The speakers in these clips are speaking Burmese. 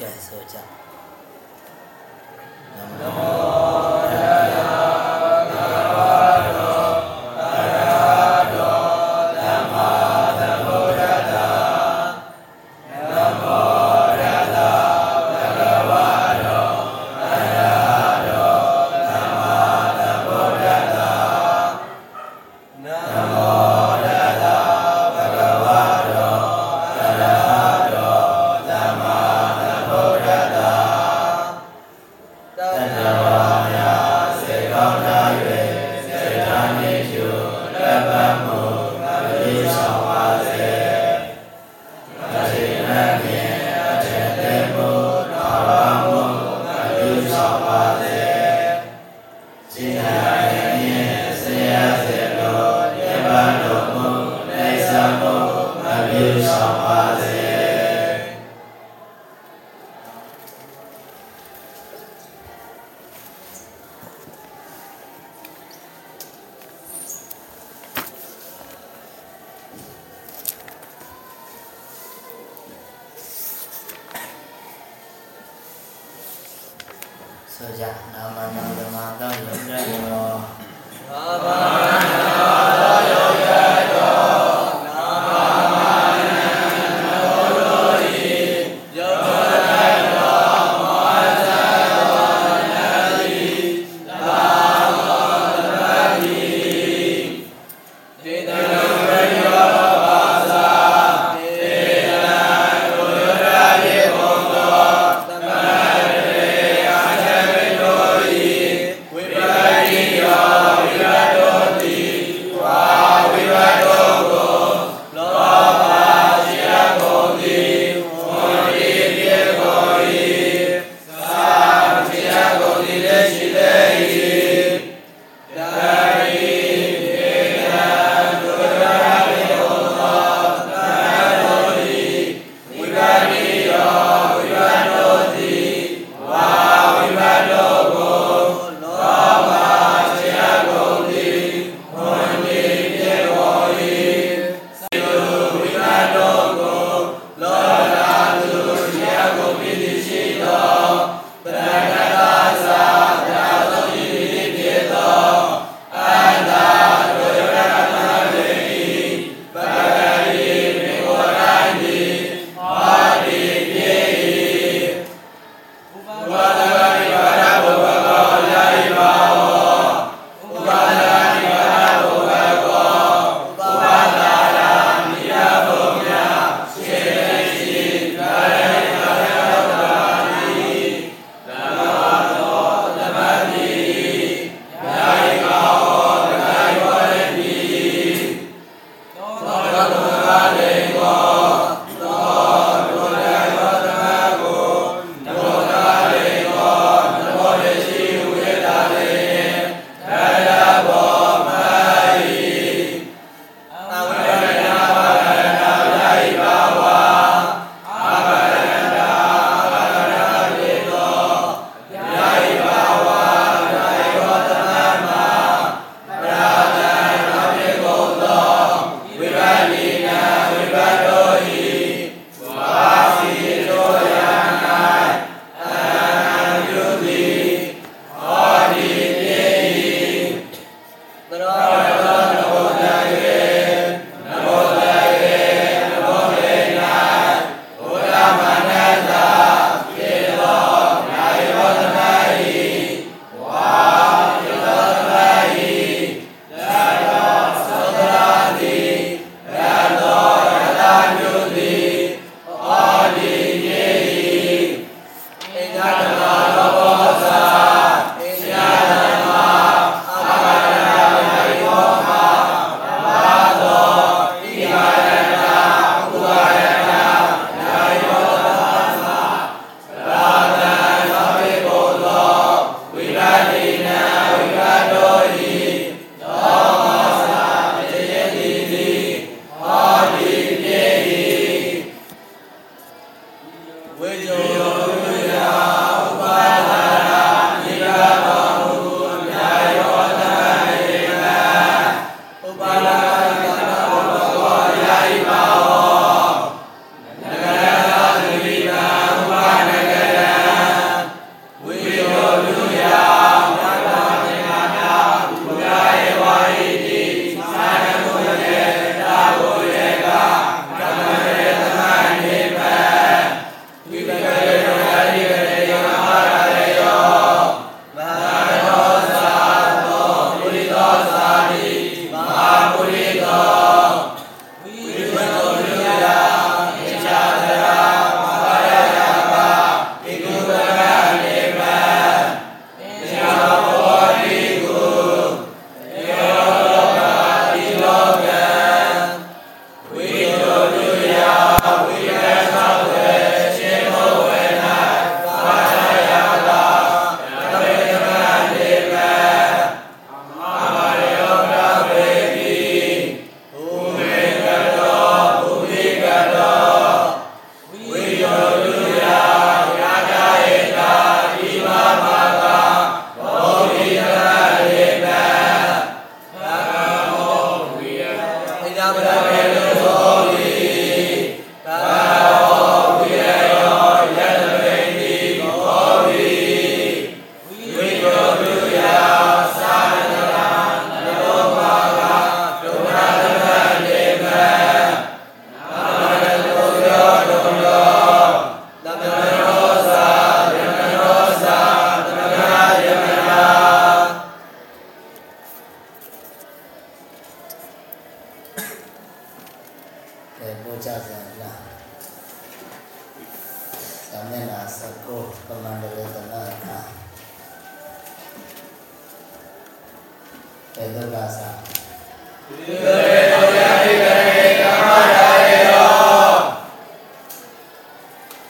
ကဲဆိုကြနမော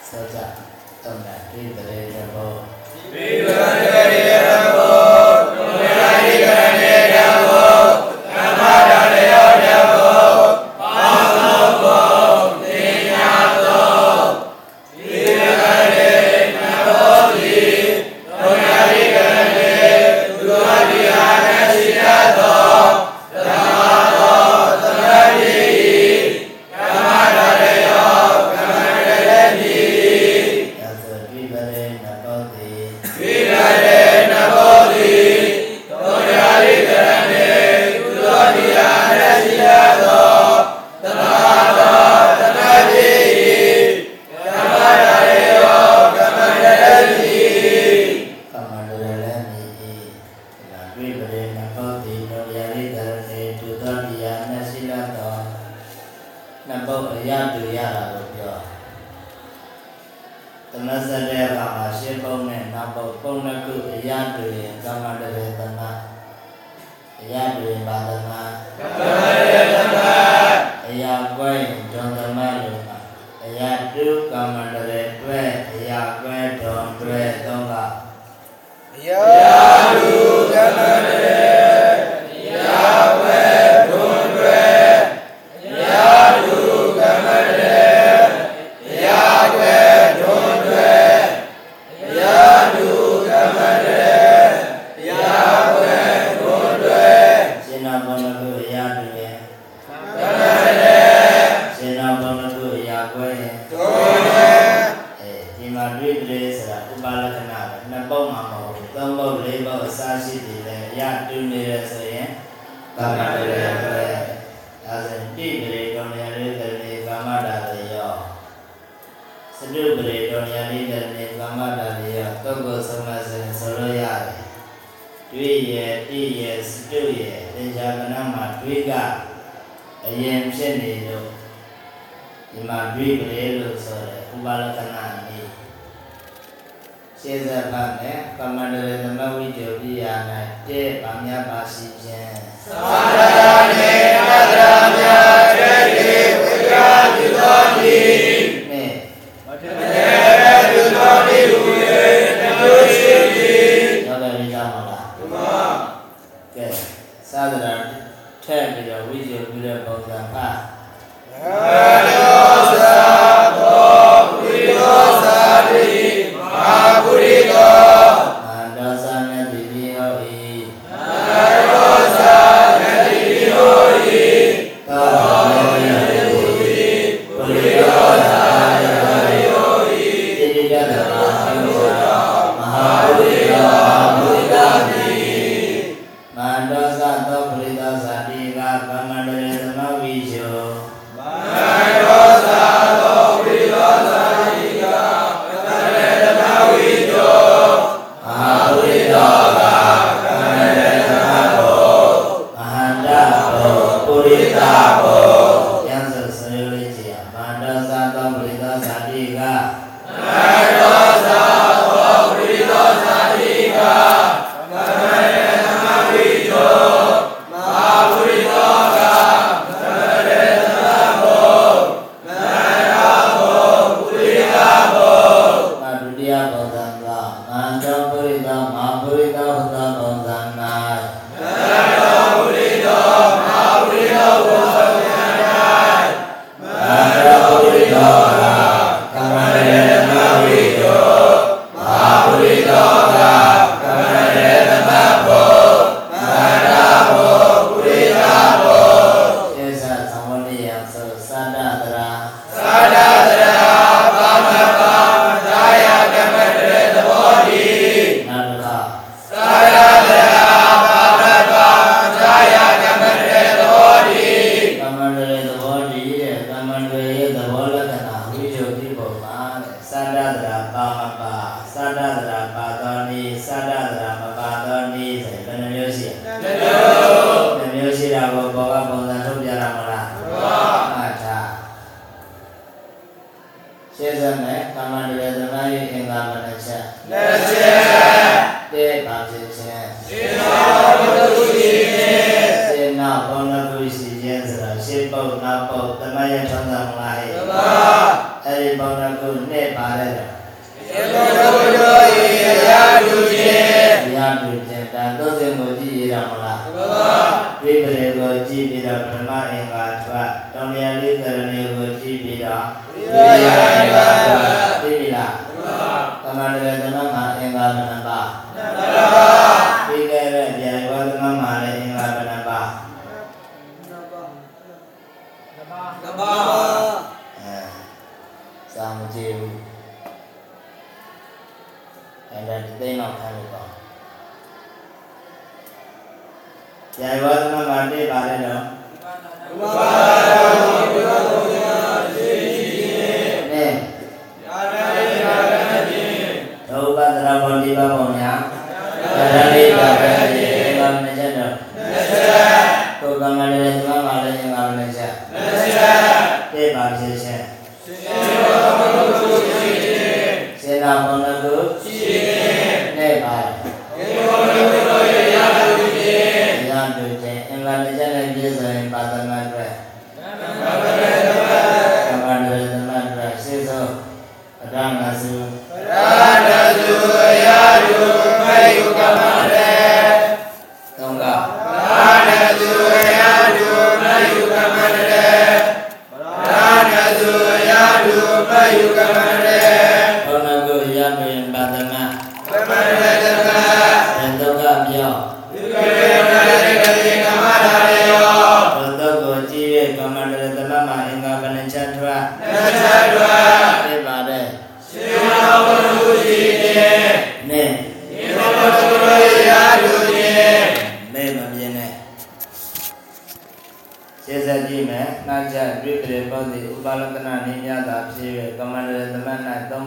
စောကြတုံးတာဒီတရေဘောဒီတရေ စရှိသည်လည်းအရာတူနေရဆိုရင်ကာမတရေပရေဒါဆိုတိပရေတော်ညာလေးတရေကာမတာတရောစတုပရေတော်ညာလေးတရေကာမတာတရောတုတ်ကိုသမစဉ်ဆိုလို့ရတယ်တွေ့ရဲ့တိရဲ့စတုရဲ့သင်္ချာကနမှာတွေ့ကအရင်ဖြစ်နေလို့ဒီမှာတွေ့ပရေလို့ဆိုရဲဥပါလကနာ စေသဗ္ဗနဲ့ကမန္တရသမဝိတ္တပိယ၌တဲ့ပါမြတ်ပါစီခြင်းသာသနာနေသဒ္ဒရာမြတ်တဲ့ဒီဘုရားပြုတော်မူနဲ့မထေရပြုတော်မူ၍တမျိုးရှိသည်တော်တယ်ရမှာလားဒီမှာကဲသာသနာထည့်ပြီးတော့ဝိဇ္ဇပြုတဲ့ပုံစံပါ Amen.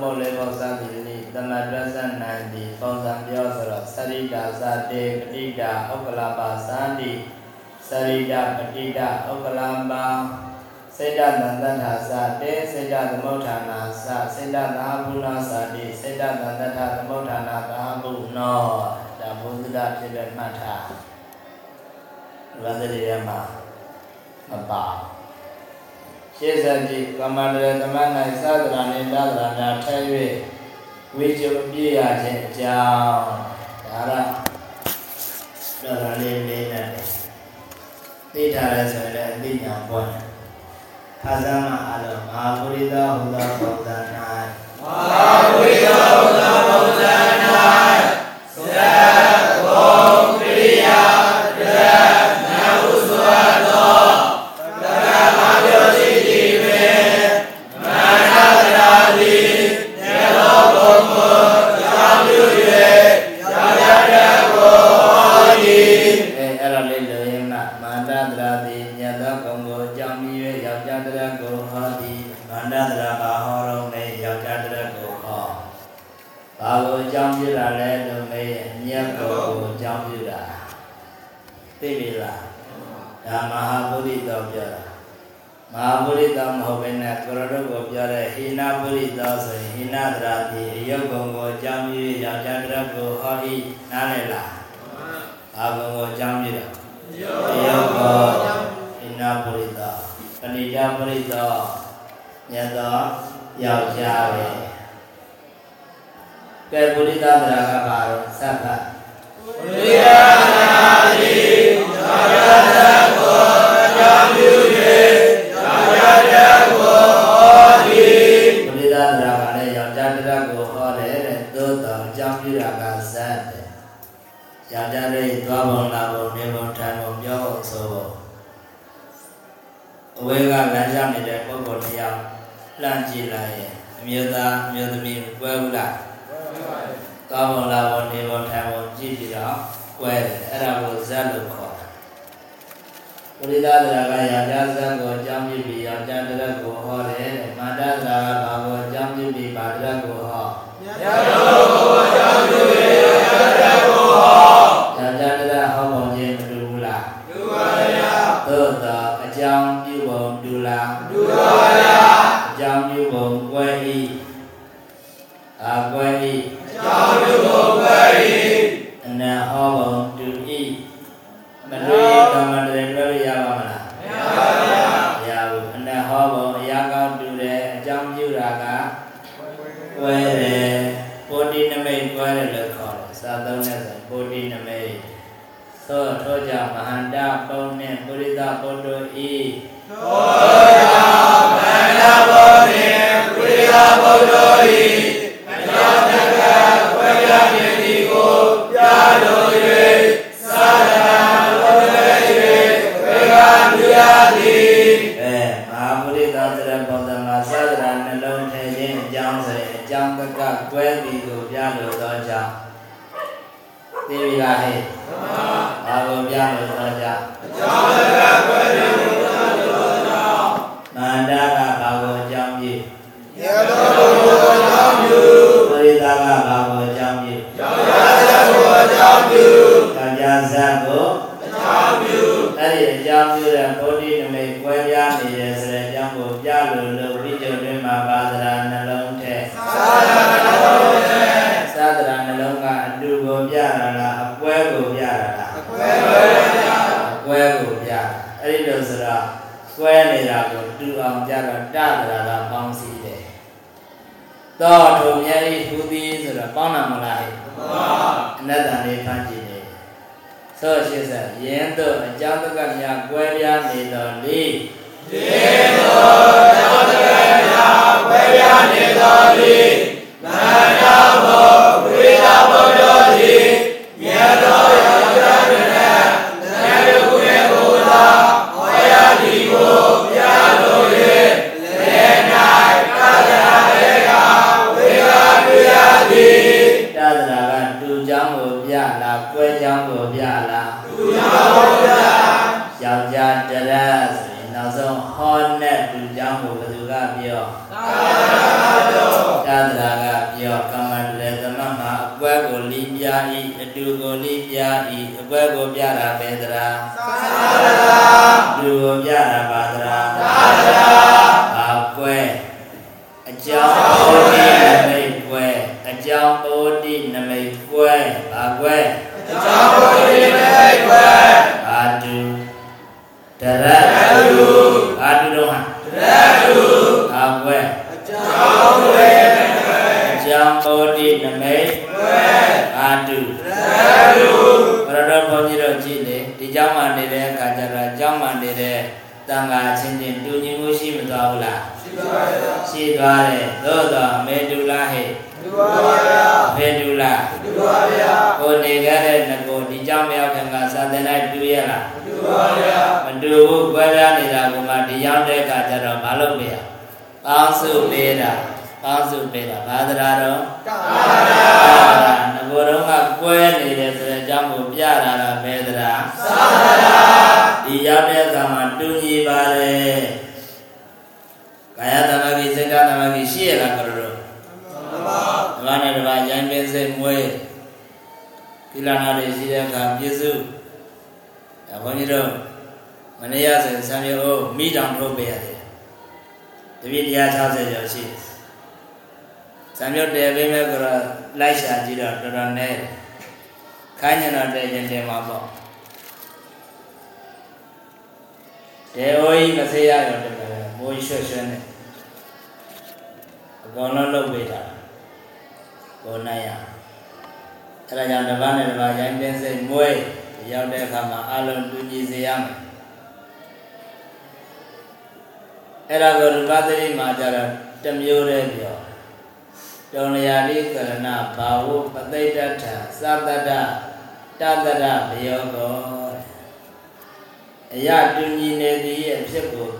မောလေဘောဇာတိနိသမတ္တဇဏ္ဏတိပုံစံပြောဆိုတော့သရိတာဇာတေပတိတာဥက္ကလပါဇာတိသရိတာပတိတာဥက္ကလပါစေတသန္တထာသတေစေတသမုဋ္ဌာနာသစေတသာဘူနာသတိစေတသန္တထာသမုဋ္ဌာနာသာဘုနောဒါဘုဒ္ဓဖြစ်တဲ့မှတ်ထားဝန္တရေမှာမပါ ကျေဇန်တိကမန္တရသမဏိသသရဏိသသရဏထပ်၍ဝိကျုပြည့်ရခြင်းအကြောင်းဒါရသရဏိလေးနဲ့သိထားရဆိုရင်အသိဉာဏ်ပေါ်တယ်။ဖာဇာမအလောမဟာပုရိသဟူသောဘုရား၌မဟာပုရိသဟူသောဘုရား၌ ကဲဗုဒ္ဓသာသနာကပါတော့သဗ္ဗဗုဒ္ဓသာသနာတိသာရတကောတာမြူရေသာရတကောဟောတိဗုဒ္ဓသာသနာကလည်းယောက်ျားတရားကိုဟောတယ်တဲ့သို့တော်အကြောင်းပြုတာကဇတ်တယ်ယောက်ျားလေးသွားပုံလာပုံနေပုံထိုင်ပုံပြောပုံဆိုပုံအဝေကလမ်းရောက်နေတဲ့ပုဂ္ဂိုလ်တစ်ယောက်လှမ်းကြည့်လိုက်ရင်အမျိုးသားအမျိုးသမီးကွဲဘူးလား ကောင်းမလာဘနေဘထိုင်ဘကြည့်ပြီးတော့ကွဲတယ်အဲ့ဒါကိုဇတ်လို့ခေါ်တာပရိသဒရာကရာဇဇတ်ကိုအကြောင်းပြပြီးရာဇတရက်ကိုဟောတယ်မာတဒရာကဘာကိုအကြောင်းပြပြီးမာတရက်ကိုဟောမြတ်တော် တဲ့အကြောင်းကကတွဲပြီးကိုပြလို့သောကြောင့်သိပြီလားဟဲ့ဘာကိုပြလို့သောကြောင့်အကြောင်းကကတွဲပြီးကိုပြလို့သောကြောင့်မန္တရာ တသရကပေါင်းစည်းတယ်သောထုံမြတ်ဤဟူသည်ဆိုတော့ပေါင်းလာမလားဟဲ့မှန်ပါအနတ္တန်လေးဖန်ကြည့်တယ်သောရှိစယင်းတို့အကြောင်းတကမြကွဲပြားနေတော်လေဒီသောသောတကမြကွဲပြားနေတော်လေမန္တဘော သာလူပြရပါသလားသာသာ တုံလျာတိကရဏဘာဝပသိတ္ထသတ္တတတတရဘယောကောအရာတူညီနေသည်အဖြစ်ကို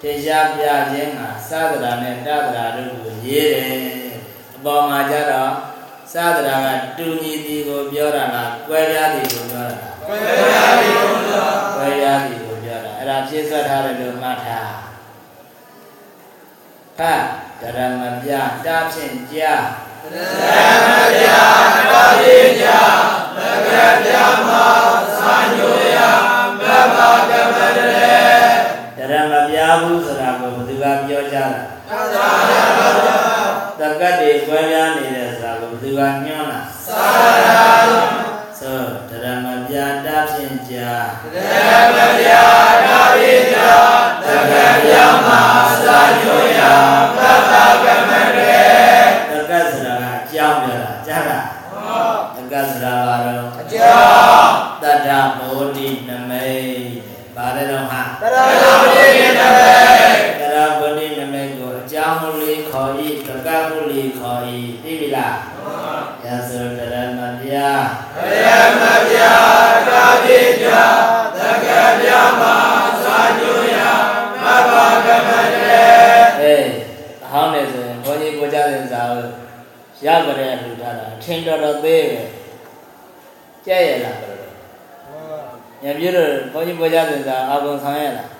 ထေရှားပြခြင်းကသဒ္ဒရာနဲ့တဒ္ဒရာတို့ကိုရေးတယ်အပေါ်မှာကြတော့သဒ္ဒရာကတူညီသည်ကိုပြောတာလားကွဲပြားသည်ကိုပြောတာလားကွဲပြားသည်ကိုပြောတာကွဲပြားသည်ကိုပြောတာအဲ့ဒါဖြည့်ဆွတ်ထားတယ်လို့မှတ်ထားဟာ ဓရမပြတာဖြင့်ကြာဓရမပြတာဖြင့်ကြာမကရပြမသာညိုယမဘကမတရေဓရမပြဘူးဆိုတာကိုဘယ်သူကပြောကြတာသာသာတက္ကတိကွဲပြားနေတယ်ဆိုတာကိုဘယ်သူကညွှန်းတာသာသာဆိုဓရမပြတာဖြင့်ကြာဓရ ရကြတဲ့လူထားတာအထင်တော်တော်သေးပဲကြဲ့ရလားဘယ်လိုညပြည့်တော့ဘုန်းကြီးကိုကြတဲ့စာအကုန်ဆောင်ရလား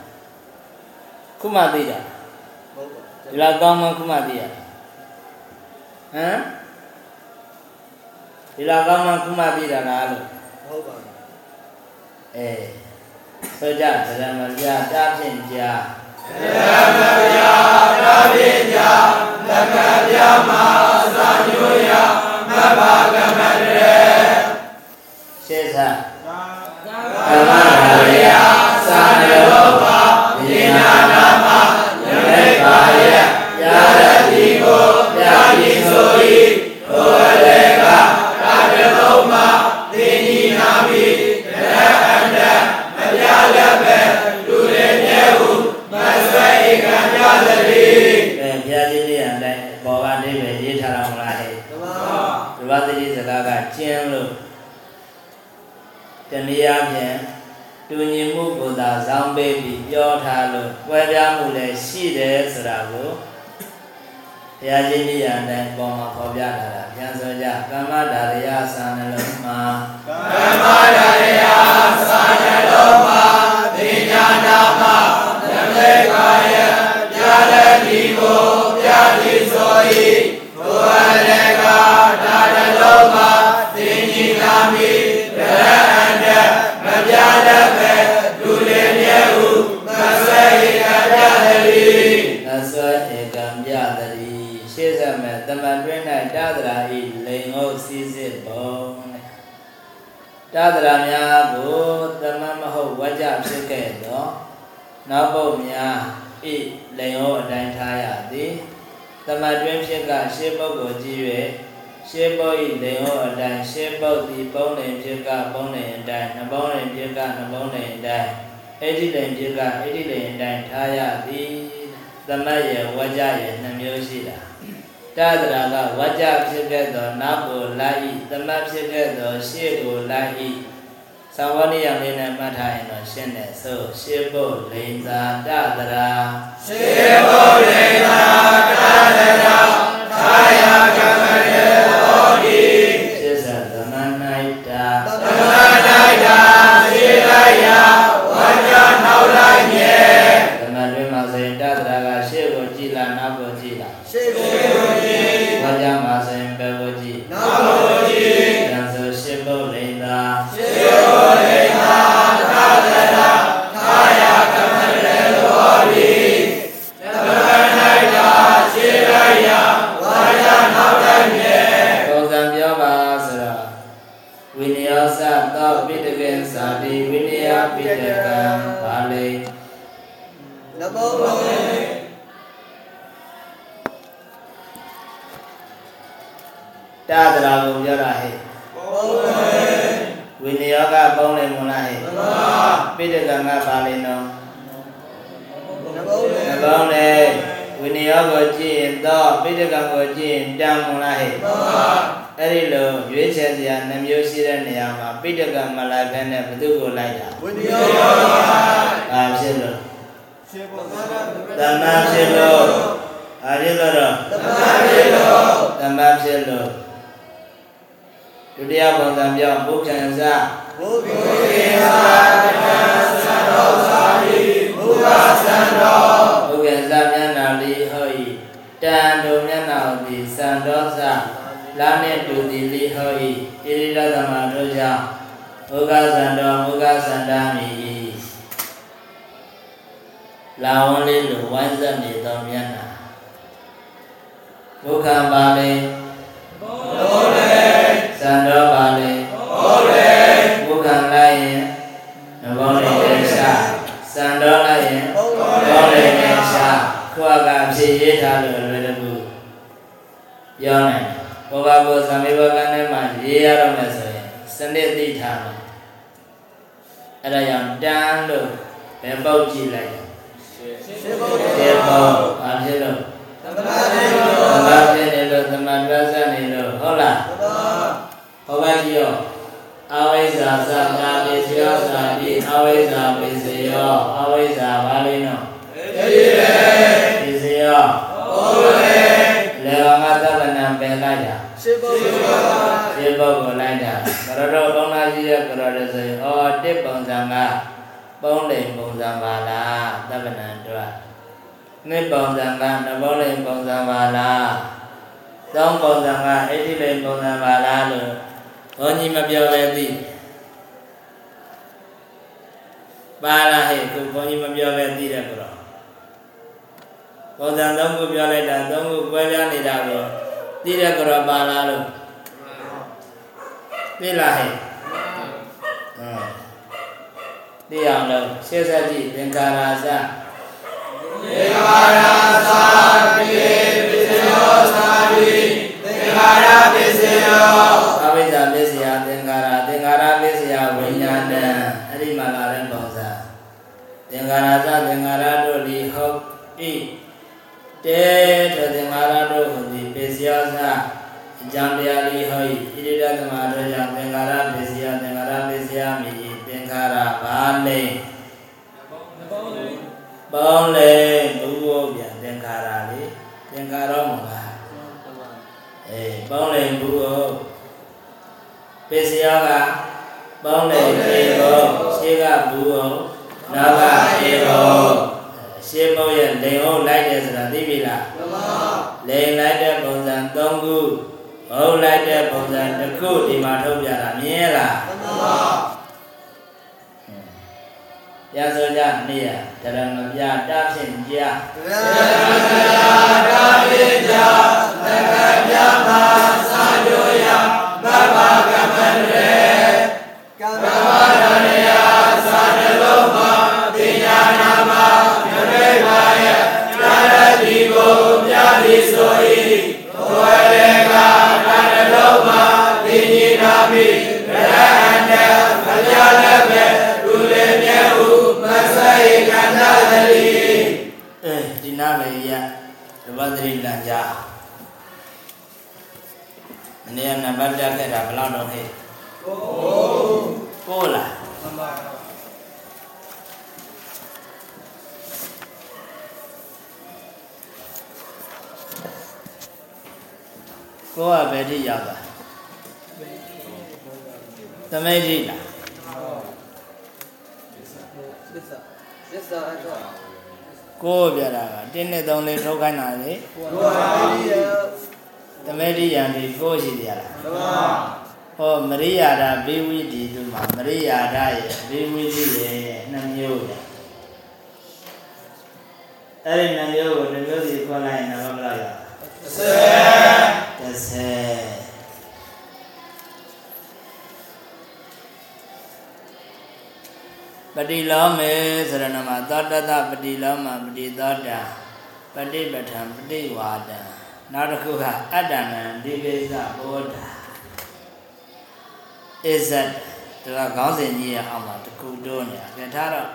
ခုမှသိတာဒီလောက်ကောင်းမှခုမှသိရတာဟမ်ဒီလောက်ကောင်းမှခုမှသိတာလားလို့ဟုတ်ပါအေးဆိုကြဗရမပြတာဖြင့်ကြာတရမပြာတာပိတာ တကပြမှာစာညွရပပကမရေရှေ့သာကမရေယသာနလော တနည်းအားဖြင့်တူညီမှုကိုသာဇောင်းပေးပြီးပြောထားလို့ပွဲပြားမှုလည်းရှိတယ်ဆိုတာကိုဘုရားကြီးလေးအတိုင်းပေါ်မှာဖော်ပြထားတာပြန်ဆိုကြကမ္မဒါရယသာနှလုံးမှာကမ္မဒါရယသာနလုံးမှာသိညာနာမယမေပါယပြာရတိကိုပြာတိဆို များကိုတမန်မဟုတ်ဝကြဖြစ်ခဲ့သောနောက်ပုတ်များဤလိန်ဟုတ်အတိုင်းထားရသည်တမန်တွင်ဖြစ်ကရှေ့ပုတ်ကိုကြည့်၍ရှေ့ပုတ်ဤလိန်ဟုတ်အတိုင်းရှေ့ပုတ်သည်ပုံနေဖြစ်ကပုံနေအတိုင်းနှပုံနေဖြစ်ကနှပုံနေအတိုင်းအဲ့ဒီလိန်ဖြစ်ကအဲ့ဒီလိန်အတိုင်းထားရသည်သမတ်ရဲ့ဝကြရဲ့နှမျိုးရှိတာတသရာကဝကြဖြစ်ခဲ့သောနောက်ကိုလိုက်ဤသမတ်ဖြစ်ခဲ့သောရှေ့ကိုလိုက်ဤ သဝနိယလေးနဲ့မှတ်ထားရင်တော့ရှင်းတယ်ဆိုရှေ့ပုတ်လိန်သာတသရာစေဘောရေသာကာရတာသာယကမ တမ္မာဖြစ်လို့ဒုတိယပုံစံပြောင်းဘုခံစဘုဗေသာတကသံတော်သာရိဘုရားသံတော်ဘုခံစမျက်နာလီဟောဤတန်တို့မျက်နာသည်စံတော်စလာနှင့်တူသည်လီဟောဤဣရိရသမတို့ကြောင့်ဘုရားစံတော်ဘုရားစံတာမီလာဝန်လေးလိုဝိုင်းဆက်နေသောမျက်နာ ဘုခံပါလေဟုတ်တယ်စံတော်ပါလေဟုတ်တယ်ဘုခံလိုက်ရင်နှဘောလေးနဲ့ရှာစံတော်လိုက်ရင်ဟုတ်နှဘောလေးနဲ့ရှာခွာကအဖြစ်ရေးထားလို့လွယ်တကူပြောနိုင်ဘောဘာဘောသံမေဘကန်းထဲမှာရေးရတော့မယ်ဆိုရင်စနစ်သိထားမယ်အဲ့ဒါကြောင့်တန်းလို့ဘယ်ပေါက်ကြည့်လိုက်ရှင်းဖို့ဒီပေါက်ဘာဖြစ်လို့ သမဏတေရောသမာဓိနေလို့သမထဆတ်နေလို့ဟုတ်လားသမဟောပါကြည့်ရောအဝိဇ္ဇာသတ္တာပိစယောသာတိအဝိဇ္ဇာပိစယောအဝိဇ္ဇာဘာလေးနော်တေရေပိစယောဟုတ်တယ်လေဝငါသဗ္ဗနံပင်လိုက်တာရှင်းဖို့ဒီပုဂ္ဂိုလ်လိုက်တာကရတော်ကောင်းလာကြီးရဲ့ကရတော်ဆိုရင်ဩတစ်ပုံစံကပုံးလိမ်ပုံစံပါလားသဗ္ဗနံတို့ နှစ်ပုံစံကနဘောလိမ်ပုံစံပါလားသုံးပုံစံကဣတိလိမ်ပုံစံပါလားလို့ဘုန်းကြီးမပြောပဲသိပါလားဟဲ့ခုဘုန်းကြီးမပြောပဲသိတယ်ကတော့ပုံစံသုံးခုပြောလိုက်တာသုံးခုကွဲပြားနေတာကိုသိတယ်ကတော့ပါလားလို့သိလားဟဲ့ဟမ်သိအောင်လို့ရှေ့ဆက်ကြည့်သင်္ခါရစ င်္ခါရသင်္ခါရပစ္စယဝိညာဏံအဲ့ဒီမှာလာတဲ့ပုံစံသင်္ခါရစသင်္ခါရတို့လီဟုတ်ဤတေထသင်္ခါရတို့ဟူသည်ပစ္စယစအကြောင်းတရားလီဟုတ်ဤဣရိဒသမတို့ကြောင့်သင်္ခါရပစ္စယသင်္ခါရပစ္စယမိဤသင်္ခါရဘာလိမ့် ပေါင်းလေဘုဘောပြန်သင်္ခါရလေသင်္ခါရောမလားအေးပေါင်းလေဘုဘောပစ္စယကပေါင်းတယ်ပြေဘောရှေးကဘူးအောင်နောက်ကပြေဘောရှေးဘုံရဲ့လိန်ဟုတ်လိုက်တယ်ဆိုတာသိပြီလားသမလိန်လိုက်တဲ့ပုံစံ၃ခုဟုတ်လိုက်တဲ့ပုံစံတစ်ခုဒီမှာထုတ်ပြတာမြင်ရလားသမ ရသောကြနေရတရမပြတာဖြင့်ကြာသေဘာရာပိကြသက္ကပြမသာညောယဘဘကမန္တေကမ္မရဏယသာတလုံးမှာပညာနာမမြရေပါယကာရတိကိုပြတိဆို၏သောရေကကာရလုံးမှာပညာနာမိရဟန္တခကြလည်း တပတ်တိလံကြာမနေ့ကနံပါတ်တက်ခဲ့တာဘယ်လောက်တော့ဟဲ့ကိုကိုလားသမ္မာကိုကဘယ်ထိရောက်တာသမိတ်ထိလားသစ္စာသစ္စာအထော ကိုပြတာကတင်းနဲ့သုံးလေးထုတ်ခိုင်းတာလေဘုရားရိယသမိတ်ထိယံဒီကိုရှိတယ်လားသမ္မာဟောမရိယာဒဘေဝိတိသူမှာမရိယာဒရဲ့ဘေဝိတိရဲ့နှမျိုးလေအဲ့ဒီနှမျိုးကိုနှမျိုးစီခွဲလိုက်ရင်တော့ဘယ်လောက်ရစေလဲ30 ပတိလောမေသရဏမှာသောတတပတိလောမပတိသောတာပฏิပဋ္ဌံပฏิဝါဒံနောက်တစ်ခုကအတ္တနံဒီကိစ္စဘောဓာ is that သူကခေါင်းစဉ်ကြီးရဲ့အောက်မှာတခုတိုးနေတာကြထားတော့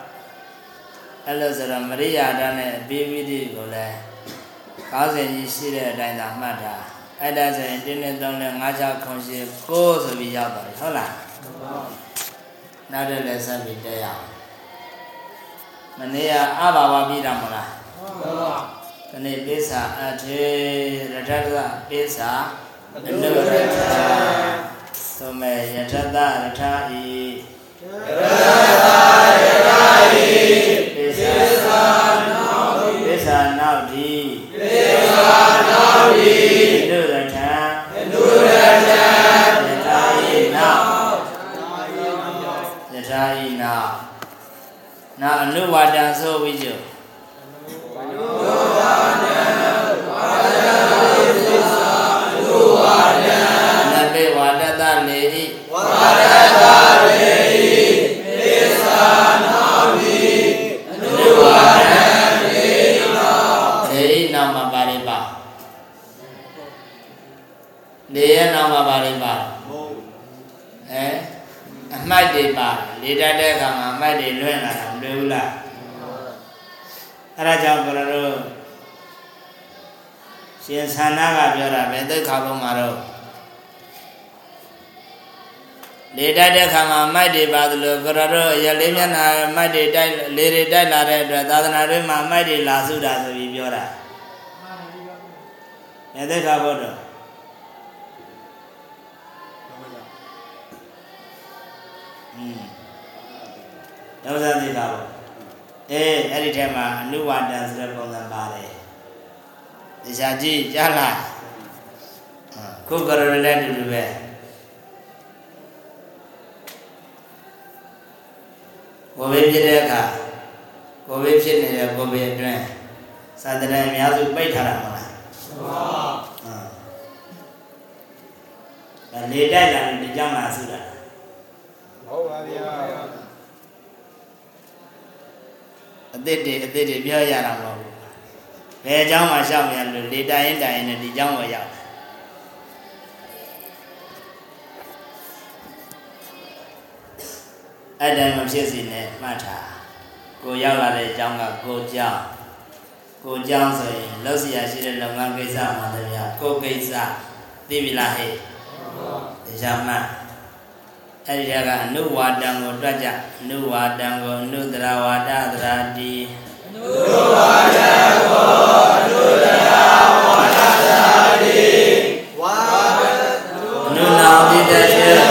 အဲ့လိုဆိုတော့မရိယာဒနဲ့အပိဝိတိကိုလည်းခေါင်းစဉ်ကြီးရှိတဲ့အတိုင်းသာမှတ်တာအဲ့ဒါဆိုရင်တင်းနဲ့သုံးနဲ့၅၆ခုရှိကိုဆိုပြီးရောက်သွားပြီဟုတ်လားနော က်တဲ့လည်းဆက်ပြီးတက်ရအောင်မနေ့ကအဘာဝပြီးတာမလားသမ္မာဒီနေ့ပိဿာအထေရထတပိဿာအနုရထသုမေယထတရထဤရတာရတာဤပိဿာ သလိုကျွန်တော်တို့ရလေးမျက်နှာအမိုက်တွေတိုက်လေတွေတိုက်လာတဲ့အတွက်သာသနာ့တွင်မှာအမိုက်တွေလာစုတာဆိုပြီးပြောတာအဲသိက္ခာဘုဒ္ဓอืมဒေါသသိတာပေါ့အေးအဲ့ဒီထဲမှာအနုဝါဒံဆိုတဲ့ပုံစံပါတယ်တရားကြည့်ကြားလားအာခုကရလည်းတူတူပဲ ကိုယ်ပဲဖြစ်တဲ့အခါကိုယ်ပဲဖြစ်နေတဲ့ကိုယ်ပဲအတွင်းသာသနာအများစုပိတ်ထားတာမဟုတ်လားအာလေတိုက်လာလို့ဒီကြောင့်လာစုတာဟုတ်ပါဗျာအသစ်တွေအသစ်တွေပြောရတာမဟုတ်ဘူးဘယ်အကြောင်းမှရှောက်မရလို့လေတိုင်ရင်တိုင်ရင်လည်းဒီအကြောင်းကိုရောက် အဲ့တိုင်းမဖြစ်စီနဲ့မှတ်ထားကိုရောက်လာတဲ့အကြောင်းကကိုကြောင်းကိုကြောင်းဆိုရင်လောက်စီရရှိတဲ့လုပ်ငန်းကိစ္စမှတည်းဗျာကိုကိစ္စသိပြီလားဟဲ့တရားမှတ်အဲ့ဒီတကအနုဝါဒံကိုတွက်ကြအနုဝါဒံကိုအနုတရဝါဒသရာတိဝါအနုနာပိတ္တ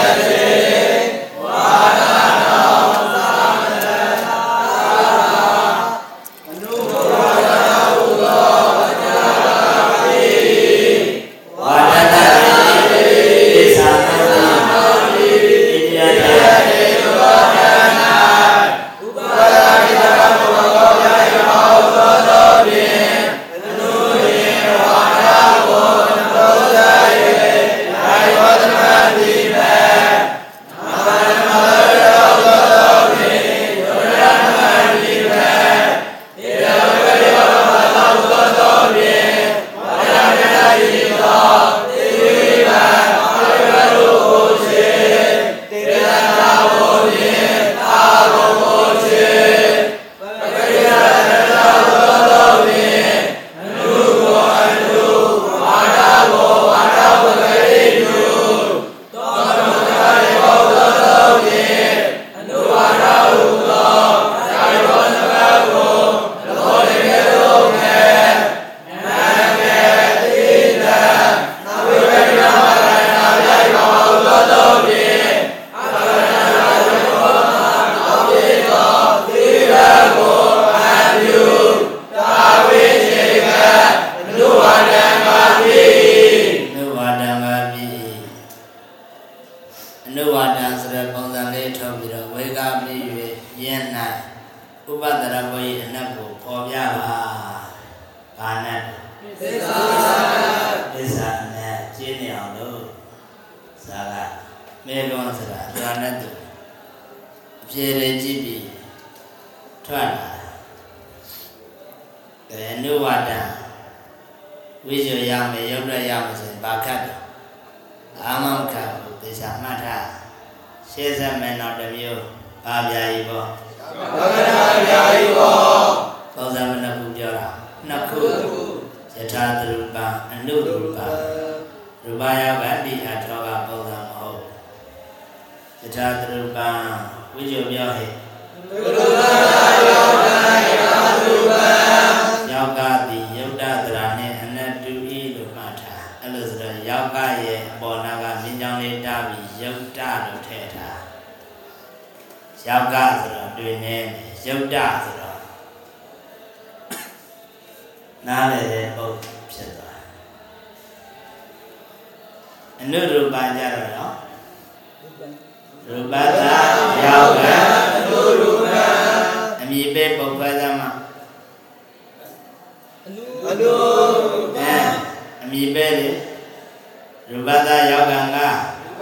ရူပတယောဂံက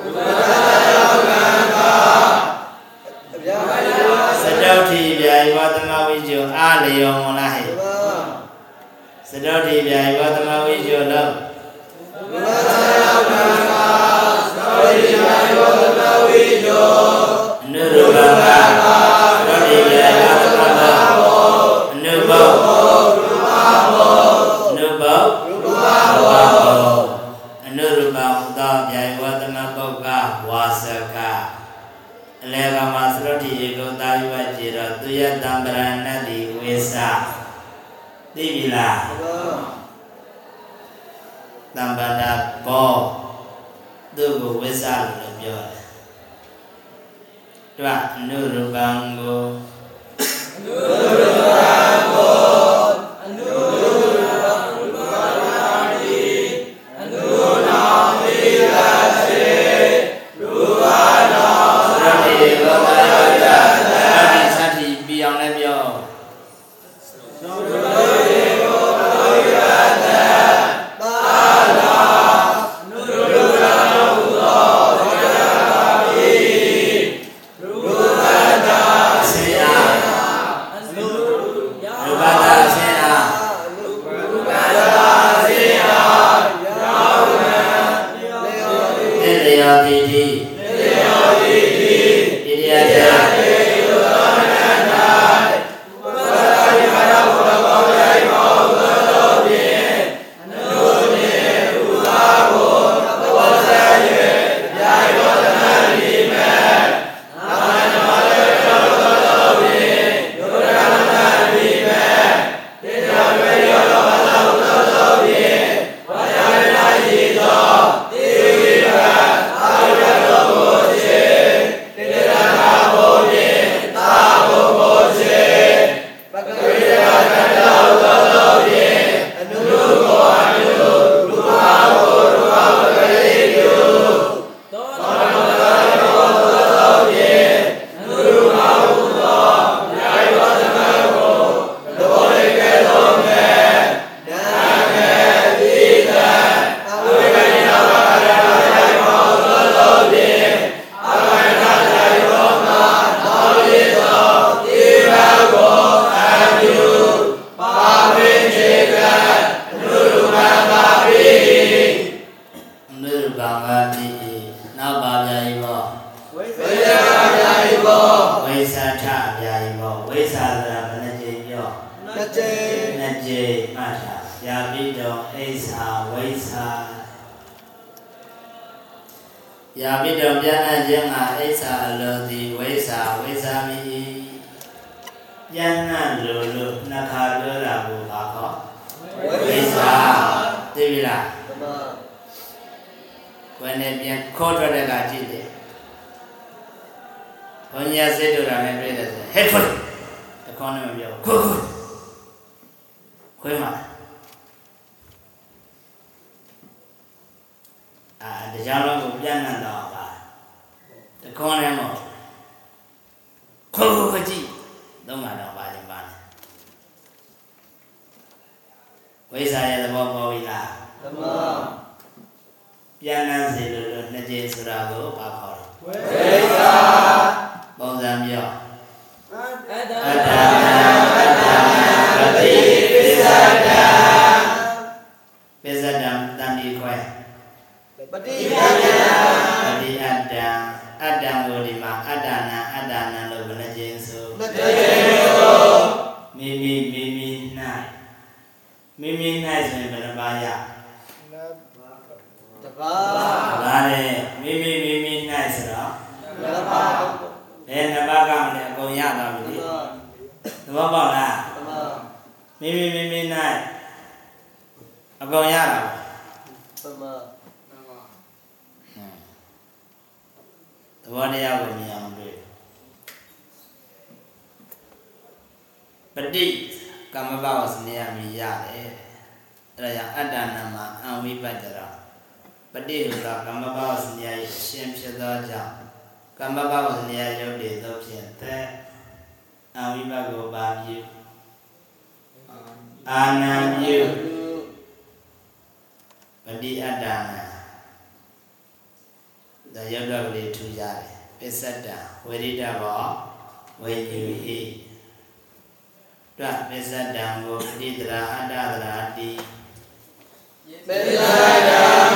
ရူပတယောဂံကအဗျာဟယစတုထိဗျာယောသမဝိဇုအာလယောမလားဟဲ့စတုထိဗျာယောသမဝိဇုလောရူပတယောဂံကစတုထိဗျာယောသမဝိဇု တွ အာတရားလုံးကိုပြန်နှံ့တော့ပါတခေါနဲ့မဟုတ်ခွတ်ခွတ်ခွတ်ကြည့်သုံးမှာတော့ပါရင်ပါနဲ့ဝိဇ္ဇာရဲ့သဘောပေါ်ပြီလားတမပြန်နှံစေလို့လို့နှစ်ကြိမ်ဆိုတာကိုပါခေါ်တယ်ဝိ တိယယပတိအတ္တအတ္တကိုဒီမှာအတ္တနာအတ္တနာလို့ဘယ်နှကြိမ်ဆိုနတေယောမိမိမိမိ၌မိမိ၌ဆိုရင်ဘယ်နှပါးရတပါဒါနဲ့မိမိမိမိ၌ဆိုတော့တပါဘယ်နှပါးကမလဲအကုန်ရသွားပြီလေသဘောပေါက်လားတမမိမိမိမိ၌အကုန်ရတာပေါ့ တမ သ ဘောတရားကိုမြင်အောင်တွေ့ပဋိကမ္မဘဝစနေယမြည်ရတယ်အဲဒါကြောင့်အတ္တနာမှာအံဝိပတ္တရာပဋိဟူသောကမ္မဘဝစနေယ၏အရှင်ဖြစ်သောကြောင့်ကမ္မဘဝစနေယရုပ်တည်သောဖြင့်သက်အံဝိပတ်ကိုပါပြုအာနံပြုပဋိအတ္တနာ ဒါရုပ်တော့ကလေးထူကြတယ်ပစ္စတ္တဝိရိတဘောဝိညူဟိတွပစ္စတ္တံကိုပဋိတရာအတ္တတရာတိပေဇာယံမော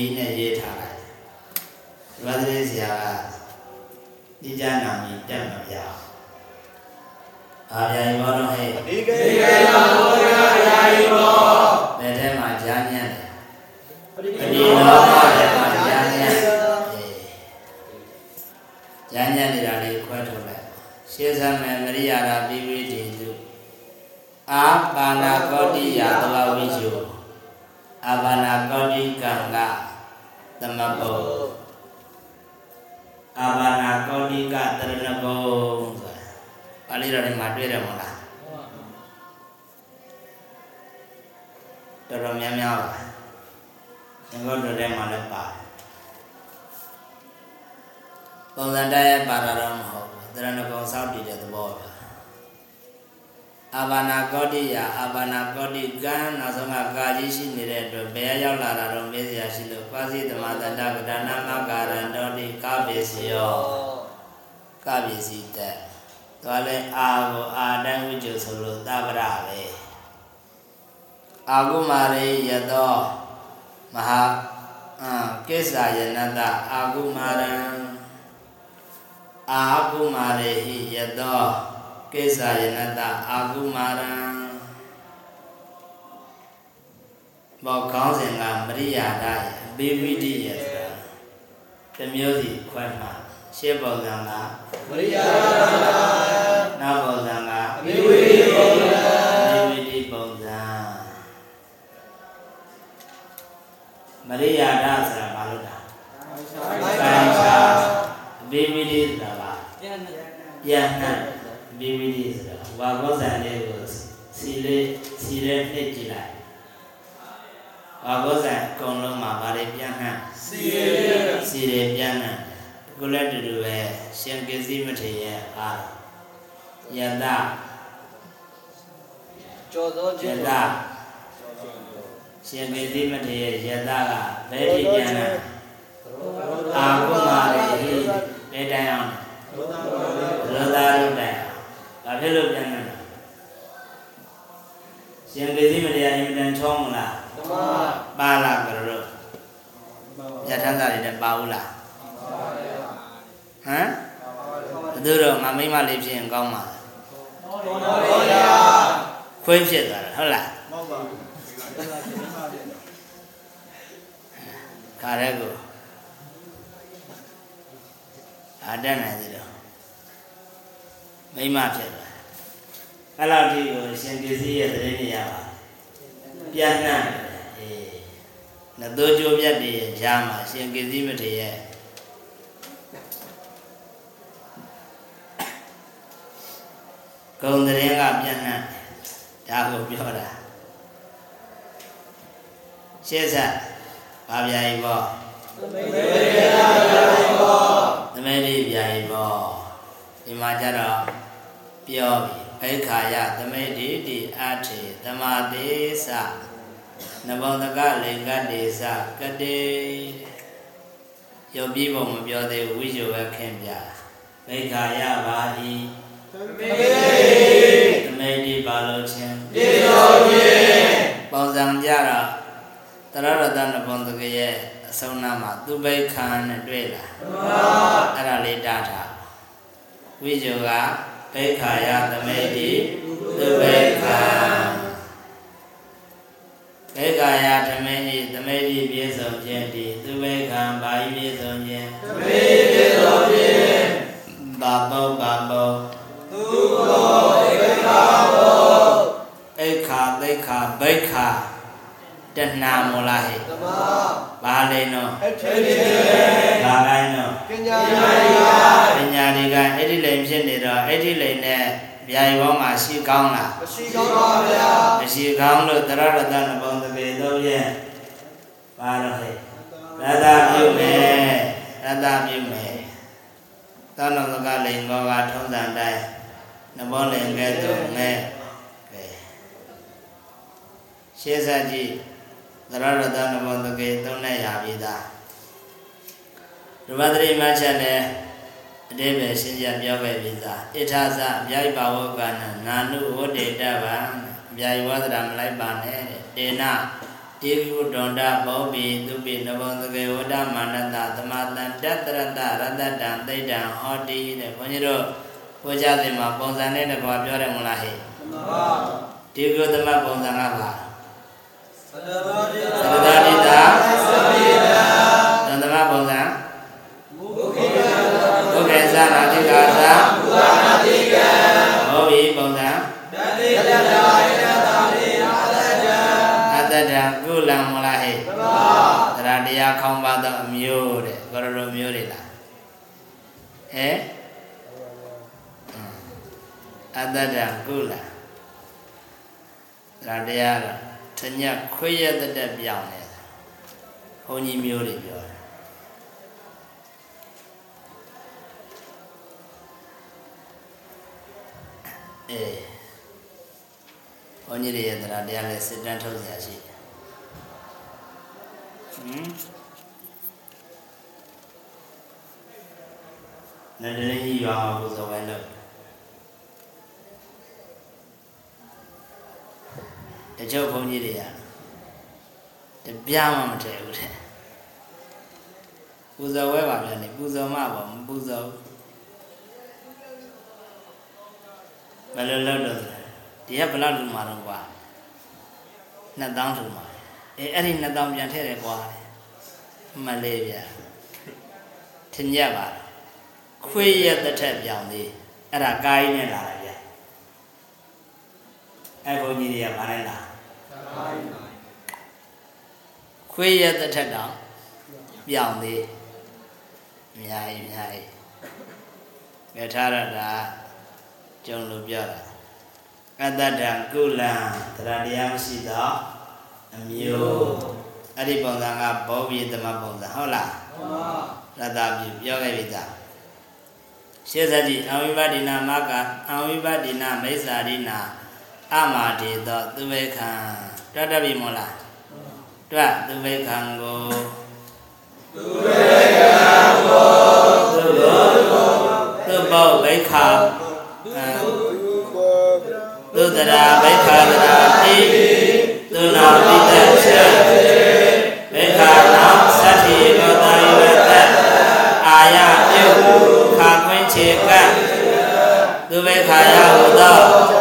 ကြီးနဲ့ရေးထားလိုက်ဒီမှာသေးဆရာကဒီကြနာမည်တက်မပြအောင်အာဗျာယီဘောတော့ဟဲ့ဒီကေယောဘုရားယာယီဘောဘယ်ထဲမှာကြားညံ့တယ်ပရိအဒီလောကထဲမှာကြားညံ့အေးကြားညံ့နေတာလေးခွဲထုတ်လိုက်ရှင်းစမယ်မရိယာရာပိဝိတိတုအာပါဏာကောတိယသဝဝိဇုအာပါဏာကောတိကံက သမပုတ်အာပါဏာကောတိကတရဏဂုံဆိုတာပါဠိတော်ထဲမှာတွေ့တယ်မဟုတ်လားတော်တော်များများပါသင်္ကောတော်ထဲမှာလည်းပါတယ်ပုံစံတိုင်းပါတာတော့မဟုတ်ဘူးတရဏဂုံစောင့်တည်တဲ့သဘောပဲ အာဘာနာကောတိယအာဘာနာကောတိကံနောက်ဆုံးကကာကြီးရှိနေတဲ့အတွက်ဘယ်ရောက်လာတာတော့မေးစရာရှိလို့ပါစီသမတန္တကဒနာမကာရံတောတိကပိစီယောကပိစီတက်သွားလဲအာကိုအာတိုင်းဝိကျုဆိုလို့သဗ္ဗရပဲအာကုမာရေယတောမဟာအာကိစ္ဆာယနတအာကုမာရံအာကုမာရေဟိယတော ကိစ္ဆာယနတအာကုမာရံဘောကောင်းစဉ်ကမရိယာဒယဘေဝိတိယဆိုတာတစ်မျိုးစီခွဲမှာရှင်းပုံစံကမရိယာဒနာနောက်ပုံစံကအမိဝိရိပုံစံဘေဝိတိပုံစံမရိယာဒဆိုတာဘာလို့လဲဆိုင်ချာဘေဝိတိဆိုတာပါပြန်နှံ့ ဘေဝိတိဆိုတာဝါကောဇံလေးကိုစီလေးစီလေးနှိပ်ကြည့်လိုက်ဝါကောဇံအကုန်လုံးမှာဗာတွေပြန်နှံ့စီရေစီရပြန်နှံ့ကိုလည်းတူတူပဲရှင်ကစ္စည်းမထေရရဲ့အားယတကျော်သောယတရှင်ကစ္စည်းမထေရရဲ့ယတကဘယ်ဒီပြန်နှံ့အာကုမာရေဟိဘယ်တိုင်အောင်လောသာရုတိုင်ဘာ ဖြစ်လို့ပြန်နှံ့ရှင်ကစ္စည်းမထေရအင်မတန်ချောမလားဓမ္မပါလာကြတော့ညထမ်းသားတွေနဲ့ပါဘူးလားဟမ်ဘယ်သူတော့ငါမိမလေးဖြစ်ရင်ကောင်းပါလားတော်တော်ရာခွေးဖြစ်သွားတာဟုတ်လားမောက်ပါခါရဲကိုအာတတ်နိုင်သေးတော့မိမဖြစ်သွား အဲ့လောက်ထိကိုရှင်ပစ္စည်းရဲ့သတင်းတွေရပါပြန်နှံ့အေးနတ်တို့ကြိုးပြတ်တွေရဲ့ကြားမှာရှင်ပစ္စည်းမထေရဲ့ဂုံသတင်းကပြန်နှံ့ဒါကိုပြောတာရှေ့ဆက်ဘာဗျာကြီးပေါ့မေရိယာယာဘောသမဏိဗျာကြီးပေါ့ဒီမှာကျတော့ပြောပြီ ဘိခာယသမိတိတိအထေသမာသေးသနဘောတကလေကတေသကတေရုပ်ပြီးပုံမပြောသေးဘူးဝိဇ္ဇဝခင်ပြဘိခာယပါဟိမေသမိတိပါလို့ချင်းတိတော်ဖြင့်ပုံစံကြတော့တရရတနဘုံတကရဲ့အအဆုံးနာမှာသူဘိတ်ခံနဲ့တွေ့လာအဲ့ဒါလေးတားထားဝိဇောက ဘိက္ခာယသမိတိသူဘိက္ခာဘိက္ခာယဓမေတိသမိတိပြည့်စုံခြင်းတိသူဘိက္ခံဘာဤပြည့်စုံခြင်းသမေပြည့်စုံခြင်းဘာပုတ်ဘာပုတ်သူဘောဧကဘောအိခာသိခာဘိက္ခာ တဏမောလာဟိသမာဘာလိန်နောအထေထေဘာကိုင်းနောပညာရိယပညာတွေကအဲ့ဒီလိန်ဖြစ်နေတော့အဲ့ဒီလိန်နဲ့ဗျာယဘောမှာရှိကောင်းလားမရှိကောင်းပါဗျာမရှိကောင်းလို့တရရတနဘုံတပေသုံးရဲ့ပါတော့ဟဲ့ရတပြုမယ်ရတပြုမယ်သောနကလိန်ဘောကထုံးစံတိုင်းနဘောလိန်ကဲ့သို့ငဲ့ကဲရှေးဆက်ကြည့် တရရတနဘုံတပေသုံးနဲ့ရပြီသားရူပတရိမချက်နဲ့အတိပဲရှင်းပြပြောခဲ့ပြီသားဣထာသဗျာယပါဝကနနာနုဝတ္တေတဗံဗျာယဝသရမလိုက်ပါနဲ့တဲ့တေနတေကုဒန္တဘောပိသူပိနဘုံသကေဝဒမာနတသမတံတတရတရတတံသိတံဟောတိတဲ့ဘုန်းကြီးတို့ဘုရားသင်မှာပုံစံနဲ့တကွာပြောတယ်မလားဟဲ့သမာတေကုသမပုံစံကပါ သတ္တဝါတိသရတတိတာသမေတံသန္တမပုံစံမုခိတံဘုကေသနာတိကာသဘုရားနာတိကံဟောဘိပုံစံတတိတတာယတတာရိအာသတံအတ္တတံကုလံမလားဟဲ့သမာတရားတရားခေါင်းပါသောအမျိုးတဲ့ကောရတော်မျိုးတွေလားဟဲ့အတ္တတံကုလံတရားတရားက တညခွေရတဲ့တက်ပြောင်းလဲဘုန်းကြီးမျိုးတွေပြောတယ်အဲဘုန်းကြီးတွေရတဲ့တရားလဲစစ်တမ်းထုတ်စရာရှိတယ်ဟမ်နန္ဒလေးကြီးရွာကိုဇဝဲလို့ တချို့ဘုန်းကြီးတွေကတပြားမှမထည့်ဘူးတဲ့ပူဇော်ဝဲပါပြန်နေပူဇော်မှပေါ့မပူဇော်ဘူးဘယ်လိုလုပ်တော့လဲဒီကဘယ်လောက်လူမှာတော့ကွာ2000လူမှာအေးအဲ့ဒီ2000ပြန်ထည့်တယ်ကွာမလေးဗျာထင်ကြပါလားခွေးရတဲ့ထက်ပြောင်းသေးအဲ့ဒါကာယနဲ့လာတယ်ဗျာအဲ့ဘုန်းကြီးတွေကဗာနဲ့လာ ခွေးရတဲ့ထက်တော့ပြောင်းသေးအများကြီးအများကြီးကဲထားရတာကျုံလို့ပြောတာအတ္တတံကုလံတရားတရားမရှိတော့အမျိုးအဲ့ဒီပုံစံကဘောဘိသမပုံစံဟုတ်လားသမာရတပြီပြောခဲ့ပြီသားရှေးစတိအဝိပဒိနာမကအဝိပဒိနာမိစ္ဆာရိနာအမာဒေသောသူဝေခံ တတ်တတ်ပြီမို့လားတွတ်သူဝေခံကိုသူရေကံဘောသူဘောသူဘောဘိခာအဲသူဘောသူတရာဘိခာတရာတိသူနာပိတ္တချက်ဘိခာနာသတ္တိဘောတာယဝတ္တအာယပြုခါခွင်းခြေကပ်သူဘေခာယဟုသော